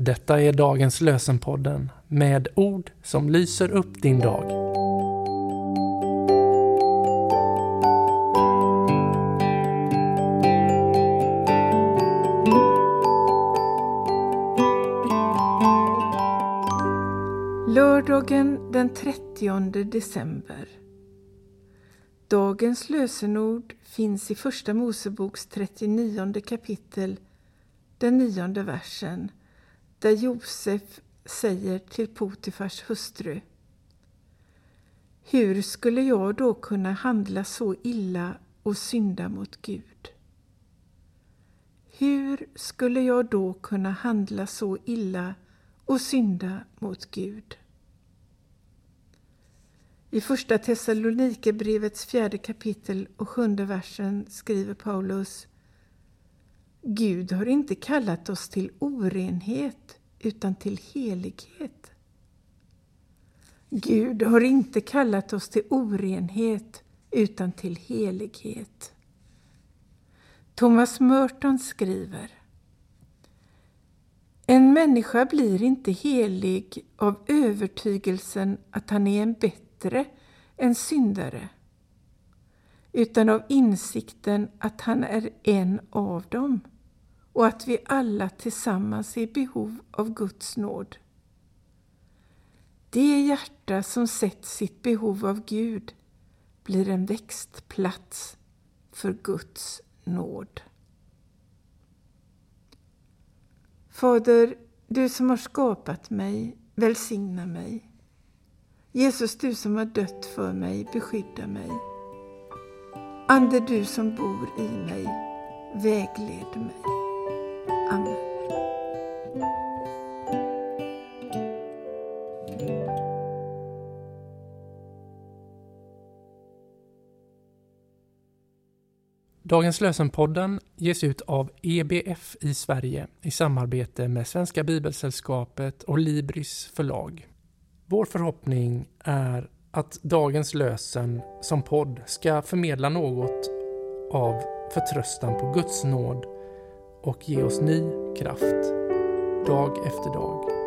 Detta är dagens lösenpodden med ord som lyser upp din dag. Lördagen den 30 december. Dagens lösenord finns i Första Moseboks 39 kapitel, den nionde versen där Josef säger till Potifars hustru Hur skulle jag då kunna handla så illa och synda mot Gud? Hur skulle jag då kunna handla så illa och synda mot Gud? I Första Thessalonikerbrevets fjärde kapitel och sjunde versen skriver Paulus Gud har inte kallat oss till orenhet utan till helighet. Gud har inte kallat oss till orenhet utan till helighet. Thomas Merton skriver En människa blir inte helig av övertygelsen att han är en bättre än syndare utan av insikten att han är en av dem och att vi alla tillsammans är i behov av Guds nåd. Det hjärta som sett sitt behov av Gud blir en växtplats för Guds nåd. Fader, du som har skapat mig, välsigna mig. Jesus, du som har dött för mig, beskydda mig. Ande, du som bor i mig, vägled mig. Amen. Dagens lösenpodden ges ut av EBF i Sverige i samarbete med Svenska Bibelsällskapet och Libris förlag. Vår förhoppning är att dagens lösen som podd ska förmedla något av förtröstan på Guds nåd och ge oss ny kraft dag efter dag.